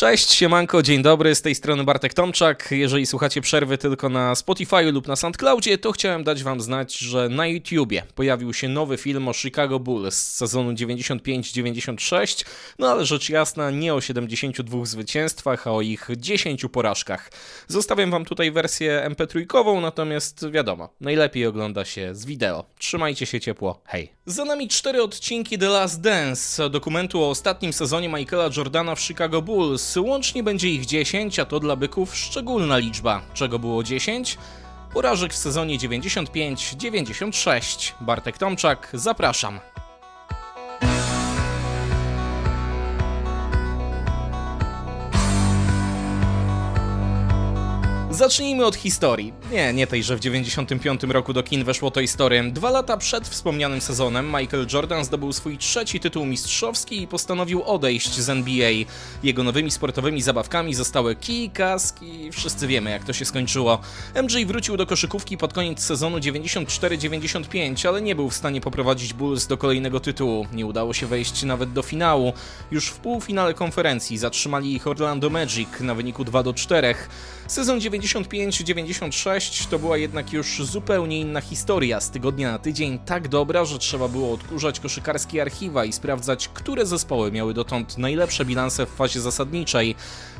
Cześć, siemanko, dzień dobry, z tej strony Bartek Tomczak. Jeżeli słuchacie przerwy tylko na Spotify lub na SoundCloudzie, to chciałem dać wam znać, że na YouTubie pojawił się nowy film o Chicago Bulls z sezonu 95-96, no ale rzecz jasna nie o 72 zwycięstwach, a o ich 10 porażkach. Zostawiam wam tutaj wersję MP3, natomiast wiadomo, najlepiej ogląda się z wideo. Trzymajcie się ciepło, hej. Za nami cztery odcinki The Last Dance, dokumentu o ostatnim sezonie Michaela Jordana w Chicago Bulls, Łącznie będzie ich 10, a to dla byków szczególna liczba. Czego było 10? Porażek w sezonie 95-96. Bartek Tomczak, zapraszam. Zacznijmy od historii. Nie, nie tej, że w 95 roku do kin weszło Toy Story. Dwa lata przed wspomnianym sezonem Michael Jordan zdobył swój trzeci tytuł mistrzowski i postanowił odejść z NBA. Jego nowymi sportowymi zabawkami zostały kij, kaski, wszyscy wiemy jak to się skończyło. MJ wrócił do koszykówki pod koniec sezonu 94-95, ale nie był w stanie poprowadzić Bulls do kolejnego tytułu. Nie udało się wejść nawet do finału. Już w półfinale konferencji zatrzymali ich Orlando Magic na wyniku 2 do 4. Sezon 95-96 to była jednak już zupełnie inna historia. Z tygodnia na tydzień tak dobra, że trzeba było odkurzać koszykarskie archiwa i sprawdzać, które zespoły miały dotąd najlepsze bilanse w fazie zasadniczej.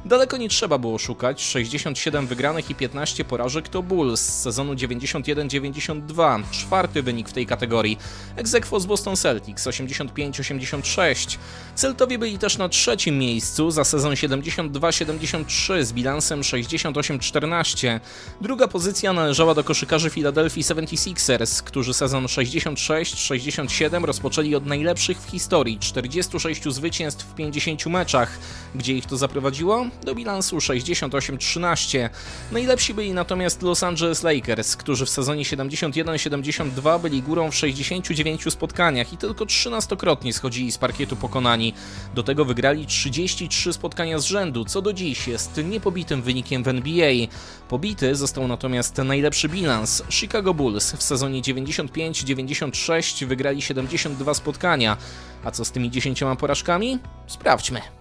Daleko nie trzeba było szukać, 67 wygranych i 15 porażek to Bulls z sezonu 91-92, czwarty wynik w tej kategorii. Egzekwo z Boston Celtics 85-86. Celtowie byli też na trzecim miejscu za sezon 72-73 z bilansem 68-14. Druga pozycja należała do koszykarzy Philadelphia 76ers, którzy sezon 66-67 rozpoczęli od najlepszych w historii 46 zwycięstw w 50 meczach. Gdzie ich to zaprowadziło? Do bilansu 68-13. Najlepsi byli natomiast Los Angeles Lakers, którzy w sezonie 71-72 byli górą w 69 spotkaniach i tylko 13-krotnie schodzili z parkietu pokonani. Do tego wygrali 33 spotkania z rzędu, co do dziś jest niepobitym wynikiem w NBA. Pobity został natomiast najlepszy bilans. Chicago Bulls w sezonie 95-96 wygrali 72 spotkania. A co z tymi 10 porażkami? Sprawdźmy.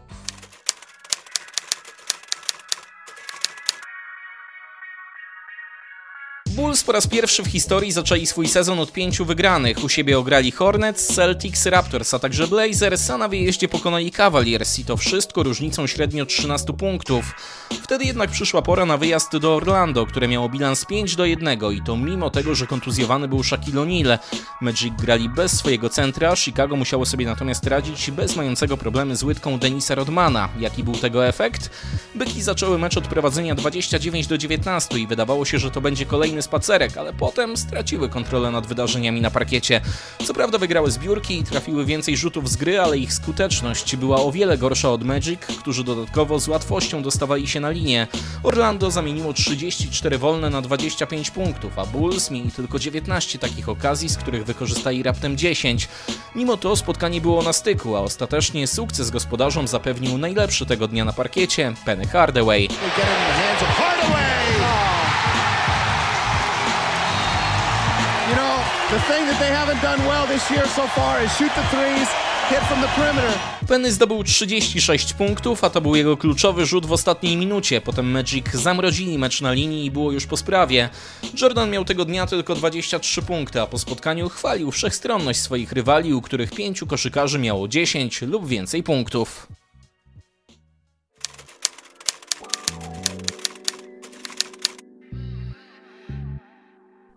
Bulls po raz pierwszy w historii zaczęli swój sezon od pięciu wygranych. U siebie ograli Hornets, Celtics, Raptors, a także Blazers, a na wyjeździe pokonali Cavaliers i to wszystko różnicą średnio 13 punktów. Wtedy jednak przyszła pora na wyjazd do Orlando, które miało bilans 5 do 1 i to mimo tego, że kontuzjowany był Shaquille O'Neal. Magic grali bez swojego centra, Chicago musiało sobie natomiast radzić bez mającego problemy z łydką Denisa Rodmana. Jaki był tego efekt? Byki zaczęły mecz od prowadzenia 29 do 19 i wydawało się, że to będzie kolejny spacerek, ale potem straciły kontrolę nad wydarzeniami na parkiecie. Co prawda wygrały zbiórki i trafiły więcej rzutów z gry, ale ich skuteczność była o wiele gorsza od Magic, którzy dodatkowo z łatwością dostawali się na linię. Orlando zamieniło 34 wolne na 25 punktów, a Bulls mieli tylko 19 takich okazji, z których wykorzystali raptem 10. Mimo to spotkanie było na styku, a ostatecznie sukces gospodarzom zapewnił najlepszy tego dnia na parkiecie Penny Hardaway. Penny zdobył 36 punktów, a to był jego kluczowy rzut w ostatniej minucie. Potem Magic zamrozili mecz na linii i było już po sprawie. Jordan miał tego dnia tylko 23 punkty, a po spotkaniu chwalił wszechstronność swoich rywali, u których pięciu koszykarzy miało 10 lub więcej punktów.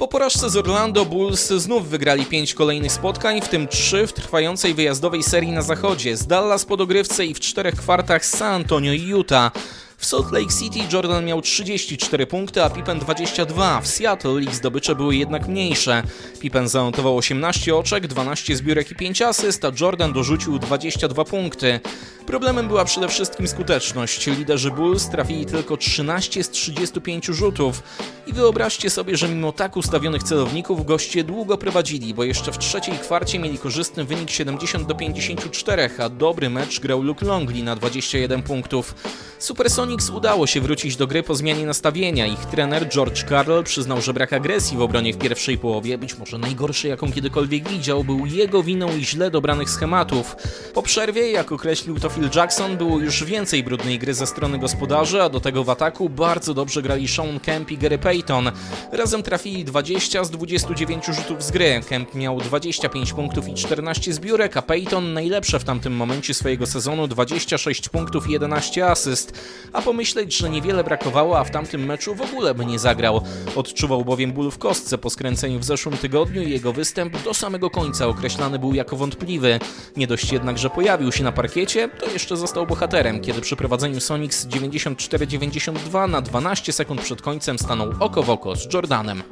Po porażce z Orlando Bulls znów wygrali 5 kolejnych spotkań, w tym 3 w trwającej wyjazdowej serii na zachodzie, z Dallas po dogrywce i w czterech kwartach San Antonio i Utah. W Salt Lake City Jordan miał 34 punkty, a Pippen 22. W Seattle ich zdobycze były jednak mniejsze. Pippen zanotował 18 oczek, 12 zbiórek i 5 asyst, a Jordan dorzucił 22 punkty. Problemem była przede wszystkim skuteczność. Liderzy Bulls trafili tylko 13 z 35 rzutów. I wyobraźcie sobie, że mimo tak ustawionych celowników goście długo prowadzili, bo jeszcze w trzeciej kwarcie mieli korzystny wynik 70 do 54, a dobry mecz grał Luke Longley na 21 punktów. Supersonics udało się wrócić do gry po zmianie nastawienia. Ich trener George Carroll przyznał, że brak agresji w obronie w pierwszej połowie, być może najgorszej jaką kiedykolwiek widział, był jego winą i źle dobranych schematów. Po przerwie, jak określił to Phil Jackson było już więcej brudnej gry ze strony gospodarzy, a do tego w ataku bardzo dobrze grali Sean Kemp i Gary Payton. Razem trafili 20 z 29 rzutów z gry. Kemp miał 25 punktów i 14 zbiórek, a Payton najlepsze w tamtym momencie swojego sezonu 26 punktów i 11 asyst. A pomyśleć, że niewiele brakowało, a w tamtym meczu w ogóle by nie zagrał. Odczuwał bowiem ból w kostce po skręceniu w zeszłym tygodniu i jego występ do samego końca określany był jako wątpliwy. Nie dość jednak, że pojawił się na parkiecie, to jeszcze został bohaterem, kiedy przy prowadzeniu Sonics 94-92 na 12 sekund przed końcem stanął oko w oko z Jordanem.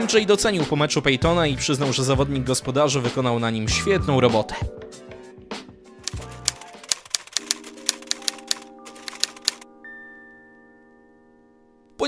MJ docenił po meczu Peytona i przyznał, że zawodnik gospodarzy wykonał na nim świetną robotę.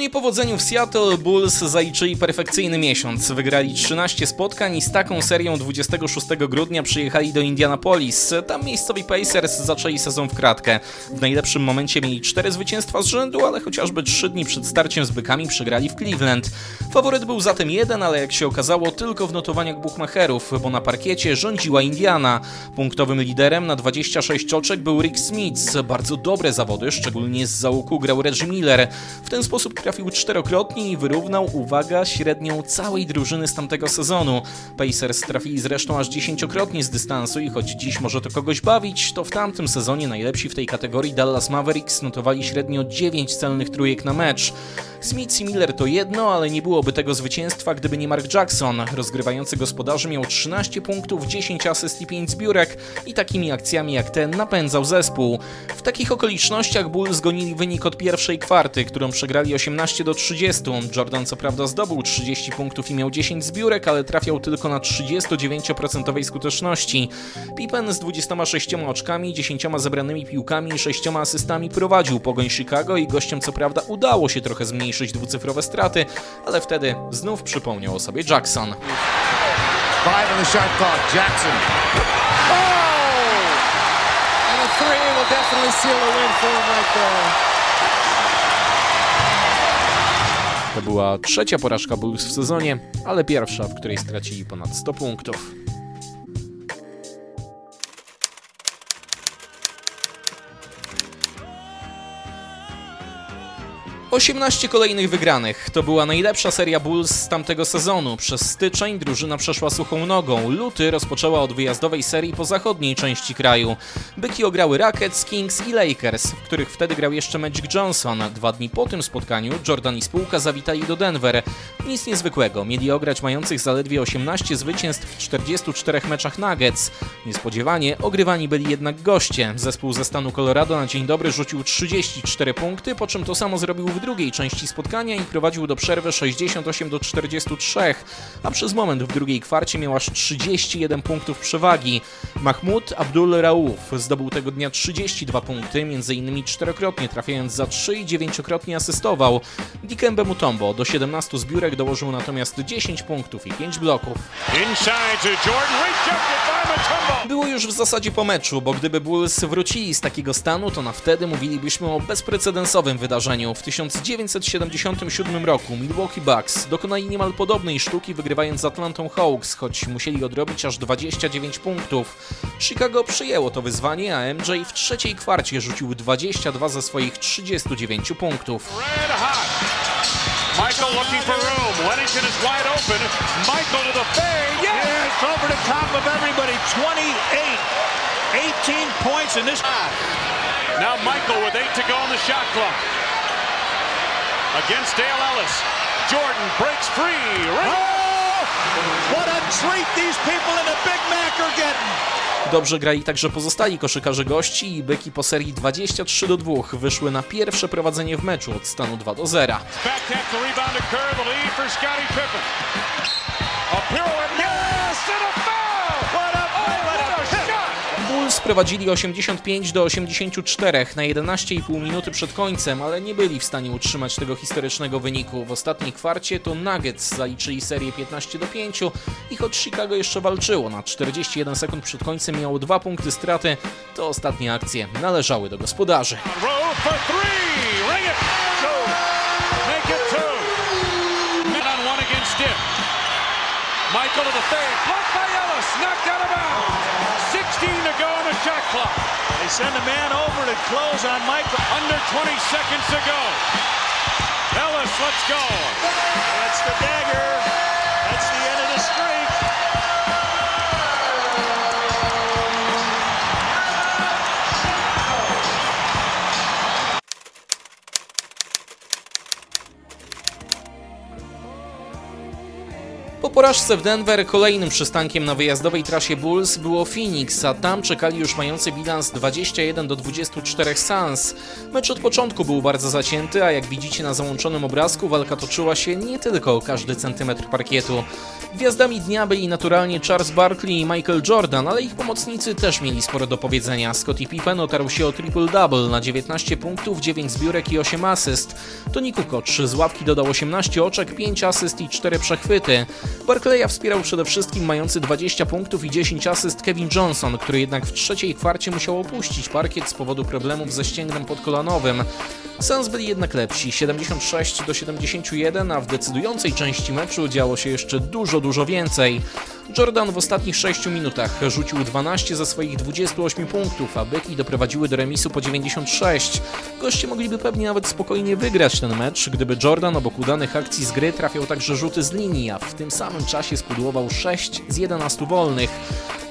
Niepowodzeniu w Seattle Bulls zaliczyli perfekcyjny miesiąc. Wygrali 13 spotkań i z taką serią 26 grudnia przyjechali do Indianapolis. Tam miejscowi Pacers zaczęli sezon w kratkę. W najlepszym momencie mieli 4 zwycięstwa z rzędu, ale chociażby 3 dni przed starciem z bykami przegrali w Cleveland. Faworyt był zatem jeden, ale jak się okazało tylko w notowaniach buchmacherów, bo na parkiecie rządziła Indiana. Punktowym liderem na 26 oczek był Rick Smith. Bardzo dobre zawody, szczególnie z załuku grał Reggie Miller. W ten sposób trafił czterokrotnie i wyrównał, uwaga, średnią całej drużyny z tamtego sezonu. Pacers trafili zresztą aż dziesięciokrotnie z dystansu i choć dziś może to kogoś bawić, to w tamtym sezonie najlepsi w tej kategorii Dallas Mavericks notowali średnio 9 celnych trójek na mecz. Smith i Miller to jedno, ale nie byłoby tego zwycięstwa, gdyby nie Mark Jackson. Rozgrywający gospodarzy miał 13 punktów, 10 asyst i 5 zbiórek i takimi akcjami jak ten napędzał zespół. W takich okolicznościach Bulls zgonili wynik od pierwszej kwarty, którą przegrali 18 do 30. Jordan co prawda zdobył 30 punktów i miał 10 zbiórek, ale trafiał tylko na 39% skuteczności. Pippen z 26 oczkami, 10 zebranymi piłkami i 6 asystami prowadził pogoń Chicago i gościom co prawda udało się trochę zmniejszyć dwucyfrowe straty, ale wtedy znów przypomniał o sobie Jackson. Five on the shot clock. Jackson. Oh! And a three will definitely seal a win for him right there. To była trzecia porażka Bulls w sezonie, ale pierwsza, w której stracili ponad 100 punktów. 18 kolejnych wygranych. To była najlepsza seria Bulls z tamtego sezonu. Przez styczeń drużyna przeszła suchą nogą. Luty rozpoczęła od wyjazdowej serii po zachodniej części kraju. Byki ograły Rockets, Kings i Lakers, w których wtedy grał jeszcze Magic Johnson. Dwa dni po tym spotkaniu Jordan i spółka zawitali do Denver. Nic niezwykłego. Mieli ograć mających zaledwie 18 zwycięstw w 44 meczach Nuggets. Niespodziewanie ogrywani byli jednak goście. Zespół ze stanu Colorado na dzień dobry rzucił 34 punkty, po czym to samo zrobił w drugiej części spotkania i prowadził do przerwy 68 do 43, a przez moment w drugiej kwarcie miał aż 31 punktów przewagi. Mahmoud Abdul Rauf zdobył tego dnia 32 punkty, m.in. czterokrotnie trafiając za 3 i dziewięciokrotnie asystował. Dikembe Mutombo do 17 zbiórek dołożył natomiast 10 punktów i 5 bloków. Było już w zasadzie po meczu, bo gdyby Bulls wrócili z takiego stanu, to na wtedy mówilibyśmy o bezprecedensowym wydarzeniu. W 1977 roku Milwaukee Bucks dokonali niemal podobnej sztuki wygrywając z Atlantą Hawks, choć musieli odrobić aż 29 punktów. Chicago przyjęło to wyzwanie, a MJ w trzeciej kwarcie rzucił 22 ze swoich 39 punktów. Michael looking for room. Wennington is wide open. Michael to the fade. Yes! yes! Over the top of everybody. 28. 18 points in this. Now Michael with eight to go on the shot clock. Against Dale Ellis. Jordan breaks free. Oh! What a treat these people in the Big Mac are getting. Dobrze grali także pozostali koszykarze gości i byki po serii 23 do 2 wyszły na pierwsze prowadzenie w meczu od stanu 2 do 0. prowadzili 85 do 84 na 11,5 minuty przed końcem, ale nie byli w stanie utrzymać tego historycznego wyniku. W ostatniej kwarcie to Nuggets zaliczyli serię 15 do 5 i choć Chicago jeszcze walczyło na 41 sekund przed końcem miało dwa punkty straty, to ostatnie akcje należały do gospodarzy. Michael to the third. Blocked by Ellis. Knocked out of bounds. 16 to go on the shot clock. They send a man over to close on Michael. Under 20 seconds to go. Ellis, let's go. That's the dagger. That's the end of the streak. Porażce w Denver kolejnym przystankiem na wyjazdowej trasie Bulls było Phoenix, a tam czekali już mający bilans 21 do 24 Suns. Mecz od początku był bardzo zacięty, a jak widzicie na załączonym obrazku walka toczyła się nie tylko o każdy centymetr parkietu. Gwiazdami dnia byli naturalnie Charles Barkley i Michael Jordan, ale ich pomocnicy też mieli sporo do powiedzenia. Scottie Pippen otarł się o triple-double na 19 punktów, 9 zbiórek i 8 asyst. Toni Kukoc z ławki dodał 18 oczek, 5 asyst i 4 przechwyty. Barclaya wspierał przede wszystkim mający 20 punktów i 10 asyst Kevin Johnson, który jednak w trzeciej kwarcie musiał opuścić parkiet z powodu problemów ze ścięgnem podkolanowym. Suns byli jednak lepsi, 76 do 71, a w decydującej części meczu działo się jeszcze dużo, dużo więcej. Jordan w ostatnich 6 minutach rzucił 12 ze swoich 28 punktów, a byki doprowadziły do remisu po 96. Goście mogliby pewnie nawet spokojnie wygrać ten mecz, gdyby Jordan obok udanych akcji z gry trafiał także rzuty z linii, a w tym samym czasie spudłował 6 z 11 wolnych.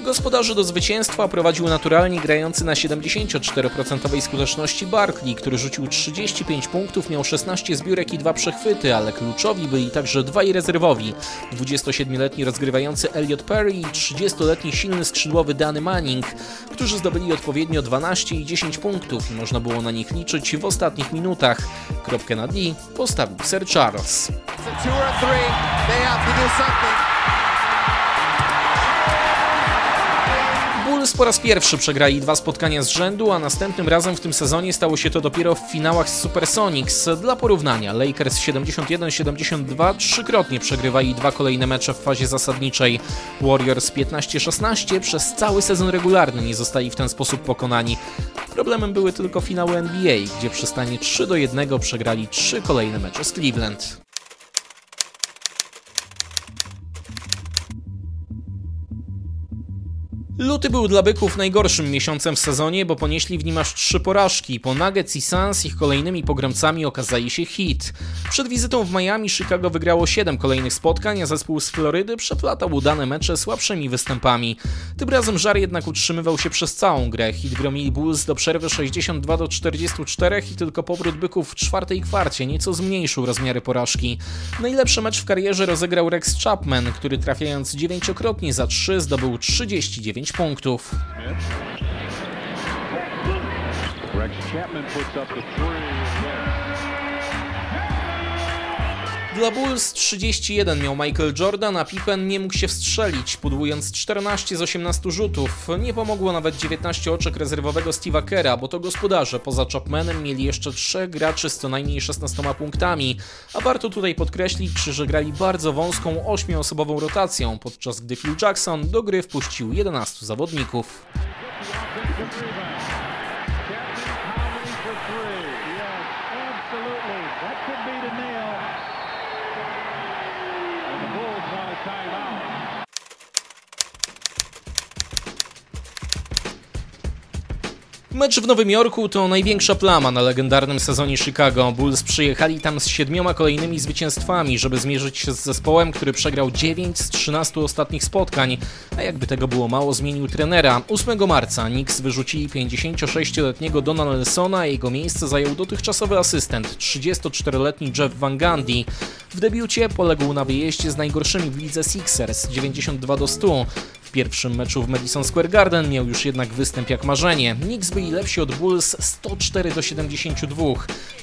Gospodarzy do zwycięstwa prowadził naturalnie grający na 74% skuteczności Barkley, który rzucił 35 punktów, miał 16 zbiórek i 2 przechwyty, ale kluczowi byli także dwaj rezerwowi. 27-letni rozgrywający Elliot Perry i 30-letni silny skrzydłowy Danny Manning, którzy zdobyli odpowiednio 12 i 10 punktów i można było na nich liczyć w ostatnich minutach. Kropkę na D postawił Sir Charles. Bulls po raz pierwszy przegrali dwa spotkania z rzędu, a następnym razem w tym sezonie stało się to dopiero w finałach z Supersonics. Dla porównania, Lakers 71-72 trzykrotnie przegrywali dwa kolejne mecze w fazie zasadniczej. Warriors 15-16 przez cały sezon regularny nie zostali w ten sposób pokonani. Problemem były tylko finały NBA, gdzie przy stanie 3 do 1 przegrali trzy kolejne mecze z Cleveland. Luty był dla byków najgorszym miesiącem w sezonie, bo ponieśli w nim aż trzy porażki. Po Nuggets i Suns ich kolejnymi pogromcami okazali się hit. Przed wizytą w Miami Chicago wygrało 7 kolejnych spotkań, a zespół z Florydy przeplatał udane mecze słabszymi występami. Tym razem żar jednak utrzymywał się przez całą grę. Hit gromili Bulls do przerwy 62 do 44 i tylko powrót byków w czwartej kwarcie nieco zmniejszył rozmiary porażki. Najlepszy mecz w karierze rozegrał Rex Chapman, który trafiając dziewięciokrotnie za 3 zdobył 39 punktów. Rex Chapman puts up the three. Dla Bulls 31 miał Michael Jordan, a Pippen nie mógł się wstrzelić, pudłując 14 z 18 rzutów. Nie pomogło nawet 19 oczek rezerwowego Steve'a Kera, bo to gospodarze poza Chapmanem mieli jeszcze trzech graczy z co najmniej 16 punktami. A warto tutaj podkreślić, że grali bardzo wąską 8-osobową rotacją, podczas gdy Phil Jackson do gry wpuścił 11 zawodników. Mecz w Nowym Jorku to największa plama na legendarnym sezonie Chicago. Bulls przyjechali tam z siedmioma kolejnymi zwycięstwami, żeby zmierzyć się z zespołem, który przegrał 9 z 13 ostatnich spotkań, a jakby tego było mało, zmienił trenera. 8 marca Knicks wyrzucili 56-letniego Dona Nelsona, a jego miejsce zajął dotychczasowy asystent, 34-letni Jeff Van Gundy. W debiucie poległ na wyjeździe z najgorszymi w lidze Sixers 92 do 100. W pierwszym meczu w Madison Square Garden miał już jednak występ jak marzenie. Knicks byli lepsi od Bulls 104 do 72.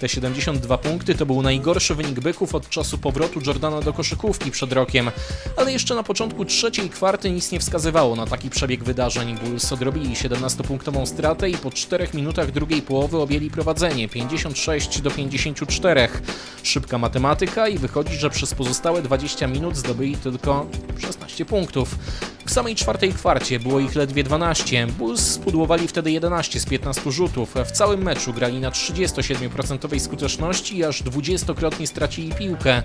Te 72 punkty to był najgorszy wynik byków od czasu powrotu Jordana do koszykówki przed rokiem. Ale jeszcze na początku trzeciej kwarty nic nie wskazywało na taki przebieg wydarzeń. Bulls odrobili 17-punktową stratę i po 4 minutach drugiej połowy objęli prowadzenie 56 do 54. Szybka matematyka i wychodzi, że przez pozostałe 20 minut zdobyli tylko 16 punktów. Samej czwartej kwarcie było ich ledwie 12. Bulls spudłowali wtedy 11 z 15 rzutów. W całym meczu grali na 37% skuteczności i aż 20-krotnie stracili piłkę.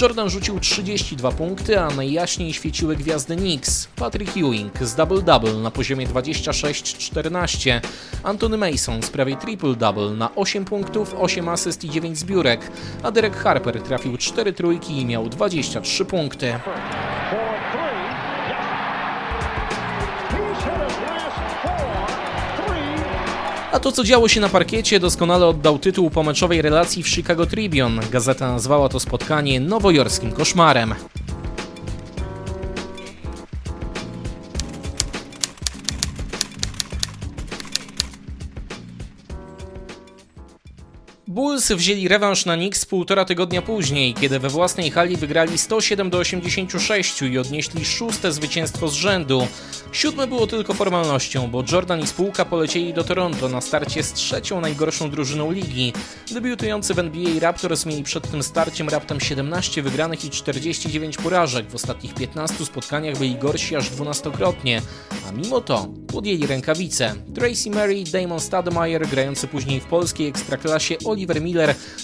Jordan rzucił 32 punkty, a najjaśniej świeciły gwiazdy Knicks. Patrick Ewing z double-double na poziomie 26-14. Antony Mason z prawie triple-double na 8 punktów, 8 asyst i 9 zbiórek, a Derek Harper trafił 4 trójki i miał 23 punkty. A to, co działo się na parkiecie, doskonale oddał tytuł pomeczowej relacji w Chicago Tribune. Gazeta nazwała to spotkanie nowojorskim koszmarem. Bulls wzięli rewanż na Knicks półtora tygodnia później, kiedy we własnej hali wygrali 107 do 86 i odnieśli szóste zwycięstwo z rzędu. Siódme było tylko formalnością, bo Jordan i spółka polecieli do Toronto na starcie z trzecią najgorszą drużyną ligi. Debiutujący w NBA Raptors mieli przed tym starciem raptem 17 wygranych i 49 porażek. W ostatnich 15 spotkaniach byli gorsi aż dwunastokrotnie, a mimo to podjęli rękawice. Tracy Murray, Damon Stoudemire, grający później w polskiej ekstraklasie Oliver Miller,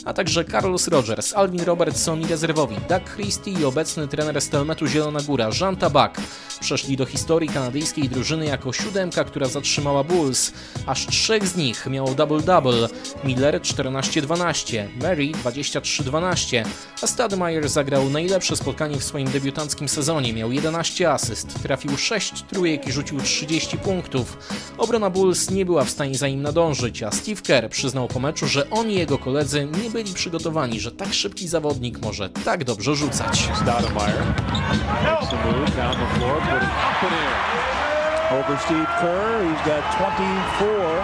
a także Carlos Rogers, Alvin Robertson i rezerwowi Doug Christie i obecny trener Stelmetu Zielona Góra Jean Tabak przeszli do historii kanadyjskiej drużyny jako siódemka, która zatrzymała Bulls. Aż trzech z nich miało double-double. Miller 14-12, Murray 23-12, a Stoudemire zagrał najlepsze spotkanie w swoim debiutanckim sezonie. Miał 11 asyst, trafił 6 trójek i rzucił 30 punktów. Obrona Bulls nie była w stanie za nim nadążyć, a Steve Kerr przyznał po meczu, że on i jego koledzy nie byli przygotowani, że tak szybki zawodnik może tak dobrze rzucać. It. Over Steve Kerr, he's got 24.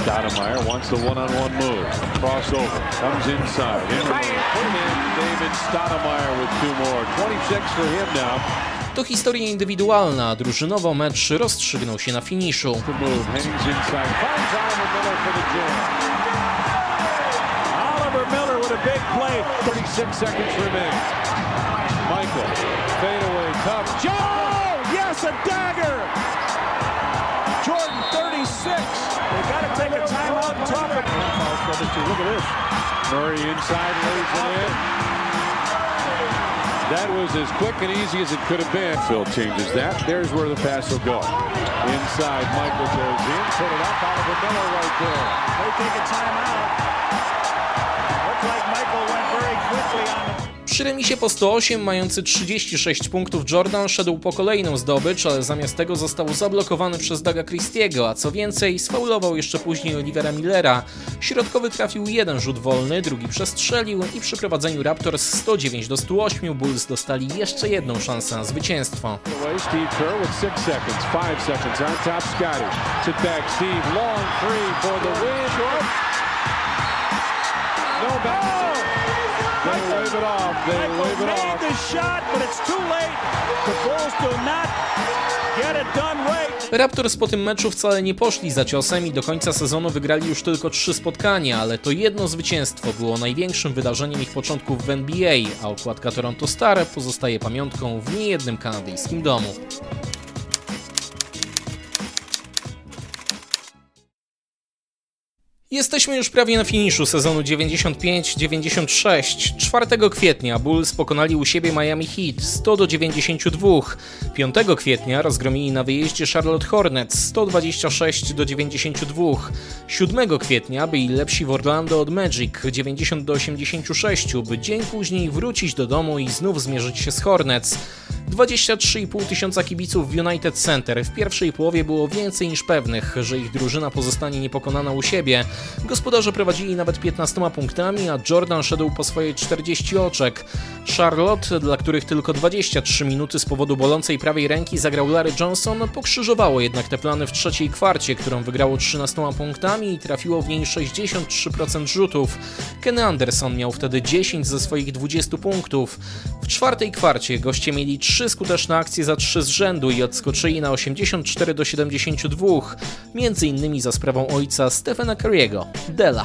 Stoudemire wants the one-on-one move. Crossover, comes inside. In range, put him in. David Stoudemire with two more. 26 for him now. To historia indywidualna, drużynowo mecz rozstrzygnął się na finiszu. The move, hangs inside. Finds Oliver Miller for the jam. Oliver Miller with a big play. 36 seconds remain. Michael, fadeaway, tough. Joe! Yes, a dagger! Jordan, 36. They got to take a timeout and talk about Look at this. Murray inside, lays it in. That was as quick and easy as it could have been. Phil changes that. There's where the pass will go. Inside, Michael goes in, put it up, Oliver Miller right there. They take a timeout. Looks like Michael went very quickly on the Przy remisie po 108, mający 36 punktów, Jordan szedł po kolejną zdobycz, ale zamiast tego został zablokowany przez Daga Christiego, a co więcej, sfaulował jeszcze później Olivera Millera. Środkowy trafił jeden rzut wolny, drugi przestrzelił i przy prowadzeniu Raptors 109 do 108 Bulls dostali jeszcze jedną szansę na zwycięstwo. Away, Steve Kerr with six seconds, five seconds on top. Scotty, sit back, Steve, long three for the win. What? No it off. They wave it made off. the shot, but it's too late. The Bulls do not get it done right. Raptors po tym meczu wcale nie poszli za ciosem i do końca sezonu wygrali już tylko trzy spotkania, ale to jedno zwycięstwo było największym wydarzeniem ich początków w NBA, a okładka Toronto Star pozostaje pamiątką w niejednym kanadyjskim domu. Jesteśmy już prawie na finiszu sezonu 95-96. 4 kwietnia Bulls pokonali u siebie Miami Heat 100 do 92. 5 kwietnia rozgromili na wyjeździe Charlotte Hornets 126 do 92. 7 kwietnia byli lepsi w Orlando od Magic 90 do 86, by dzień później wrócić do domu i znów zmierzyć się z Hornets. 23,5 tysiąca kibiców w United Center. W pierwszej połowie było więcej niż pewnych, że ich drużyna pozostanie niepokonana u siebie. Gospodarze prowadzili nawet 15 punktami, a Jordan szedł po swoje 40 oczek. Charlotte, dla których tylko 23 minuty z powodu bolącej prawej ręki zagrał Larry Johnson, pokrzyżowało jednak te plany w trzeciej kwarcie, którą wygrało 13 punktami i trafiło w niej 63% rzutów. Kenny Anderson miał wtedy 10 ze swoich 20 punktów. W czwartej kwarcie goście mieli 3 skuteczne akcje za 3 z rzędu i odskoczyli na 84 do 72, między innymi za sprawą ojca Stephena Curry'ego, Dela.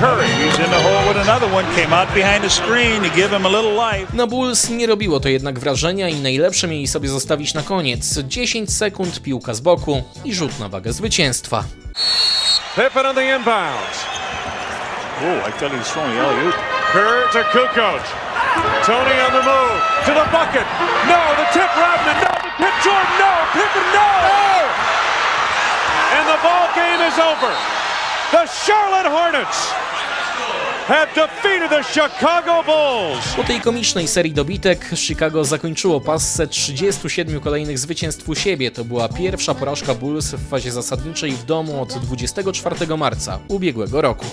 Curry. He's in the hole with another one. Came out behind the screen to give him a little life. Na Bulls nie robiło to jednak wrażenia i najlepsze mieli sobie zostawić na koniec. 10 sekund, piłka z boku i rzut na wagę zwycięstwa. Pippen on the inbounds. Oh, I was throwing the alley-oop. Kerr to Kukoc. Tony on the move. To the bucket. No, the tip Rodman. No, the tip Jordan. No, Pippen. No. And the ball game is over. The Charlotte Hornets have defeated the Chicago Bulls. Po tej komicznej serii dobitek Chicago zakończyło passę 37 kolejnych zwycięstw u siebie. To była pierwsza porażka Bulls w fazie zasadniczej w domu od 24 marca ubiegłego roku.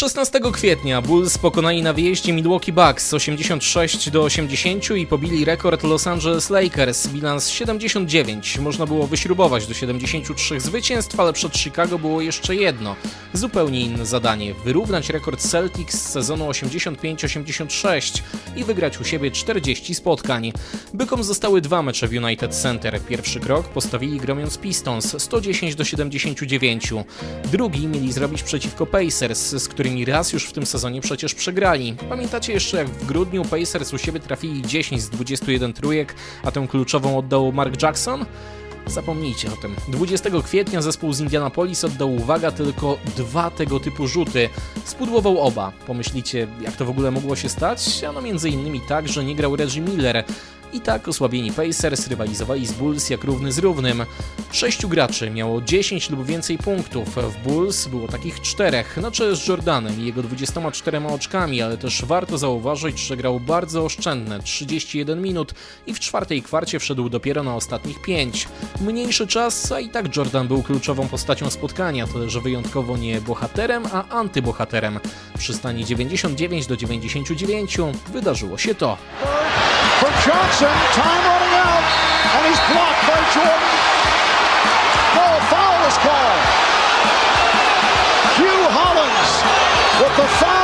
16 kwietnia Bulls pokonali na wyjeździe Milwaukee Bucks 86 do 80 i pobili rekord Los Angeles Lakers bilans 79. Można było wyśrubować do 73 zwycięstw, ale przed Chicago było jeszcze jedno, zupełnie inne zadanie: wyrównać rekord Celtics z sezonu 85-86 i wygrać u siebie 40 spotkań. Bykom zostały dwa mecze w United Center. Pierwszy krok postawili gromiąc Pistons 110 do 79. Drugi mieli zrobić przeciwko Pacers, z którymi raz już w tym sezonie przecież przegrali. Pamiętacie jeszcze jak w grudniu Pacers u siebie trafili 10 z 21 trójek, a tę kluczową oddał Mark Jackson? Zapomnijcie o tym. 20 kwietnia zespół z Indianapolis oddał uwaga tylko dwa tego typu rzuty. Spudłował oba. Pomyślicie, jak to w ogóle mogło się stać? Ano między innymi tak, że nie grał Reggie Miller. I tak osłabieni Pacers rywalizowali z Bulls jak równy z równym. Sześciu graczy miało 10 lub więcej punktów. W Bulls było takich czterech, na czele z Jordanem i jego 24 oczkami, ale też warto zauważyć, że grał bardzo oszczędne 31 minut i w czwartej kwarcie wszedł dopiero na ostatnich 5. Mniejszy czas, a i tak Jordan był kluczową postacią spotkania, tyle że wyjątkowo nie bohaterem, a antybohaterem. Przy stanie 99 do 99 wydarzyło się to. For Time running out, and he's blocked by Jordan. No foul is called. Hugh Hollins with the foul.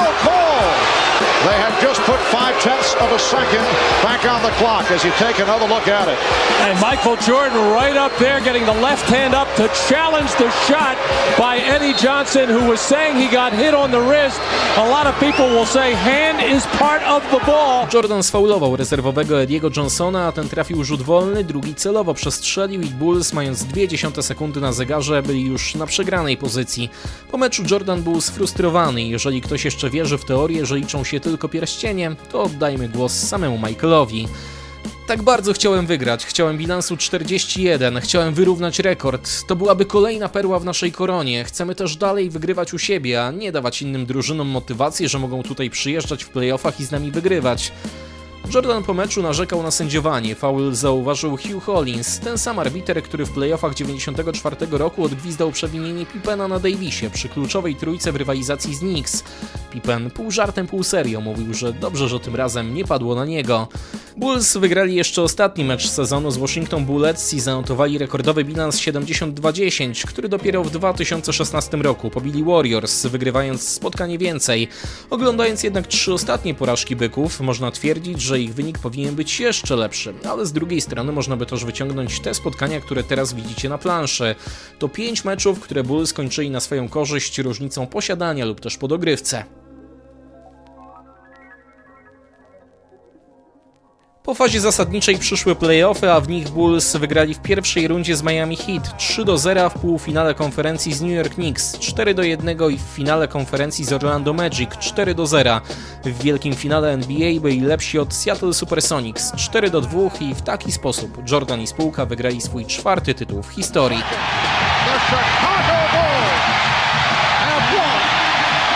They have just put five tenths of a second back on the clock as you take another look at it. And Michael Jordan right up there getting the left hand up to challenge the shot by Eddie Johnson, who was saying he got hit on the wrist. A lot of people will say hand is part of the ball. Jordan sfaulował rezerwowego Ediego Johnsona, a ten trafił rzut wolny, drugi celowo przestrzelił i Bulls, mając 0,2 sekundy na zegarze, byli już na przegranej pozycji. Po meczu Jordan był sfrustrowany jeżeli ktoś jeszcze wierzy w teorię, że liczą się tylko pierścienie, to oddajmy głos samemu Michaelowi. Tak bardzo chciałem wygrać, chciałem bilansu 41, chciałem wyrównać rekord. To byłaby kolejna perła w naszej koronie. Chcemy też dalej wygrywać u siebie, a nie dawać innym drużynom motywacji, że mogą tutaj przyjeżdżać w playoffach i z nami wygrywać. Jordan po meczu narzekał na sędziowanie. Foul zauważył Hugh Hollins, ten sam arbiter, który w playoffach 94 roku odgwizdał przewinienie Pippena na Davisie przy kluczowej trójce w rywalizacji z Knicks. Pippen pół żartem, pół serio mówił, że dobrze, że tym razem nie padło na niego. Bulls wygrali jeszcze ostatni mecz sezonu z Washington Bullets i zanotowali rekordowy bilans 72-10, który dopiero w 2016 roku pobili Warriors, wygrywając spotkanie więcej. Oglądając jednak trzy ostatnie porażki byków, można twierdzić, że ich wynik powinien być jeszcze lepszy, ale z drugiej strony można by też wyciągnąć te spotkania, które teraz widzicie na planszy. To pięć meczów, które Bulls skończyli na swoją korzyść różnicą posiadania lub też po Po fazie zasadniczej przyszły playoffy, a w nich Bulls wygrali w pierwszej rundzie z Miami Heat 3 do 0 w półfinale konferencji z New York Knicks 4 do 1 i w finale konferencji z Orlando Magic 4 do 0. W wielkim finale NBA byli lepsi od Seattle Supersonics 4 do 2 i w taki sposób Jordan i spółka wygrali swój czwarty tytuł w historii. The Chicago Bulls have won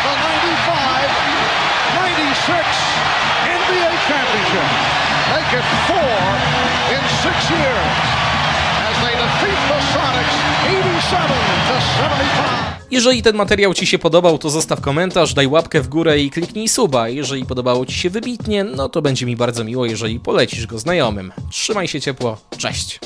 the 95-96 NBA championship. Four in six years as they defeat the Sonics 87 to 75. Jeżeli ten materiał Ci się podobał, to zostaw komentarz, daj łapkę w górę i kliknij suba. Jeżeli podobało Ci się wybitnie, no to będzie mi bardzo miło, jeżeli polecisz go znajomym. Trzymaj się ciepło, cześć!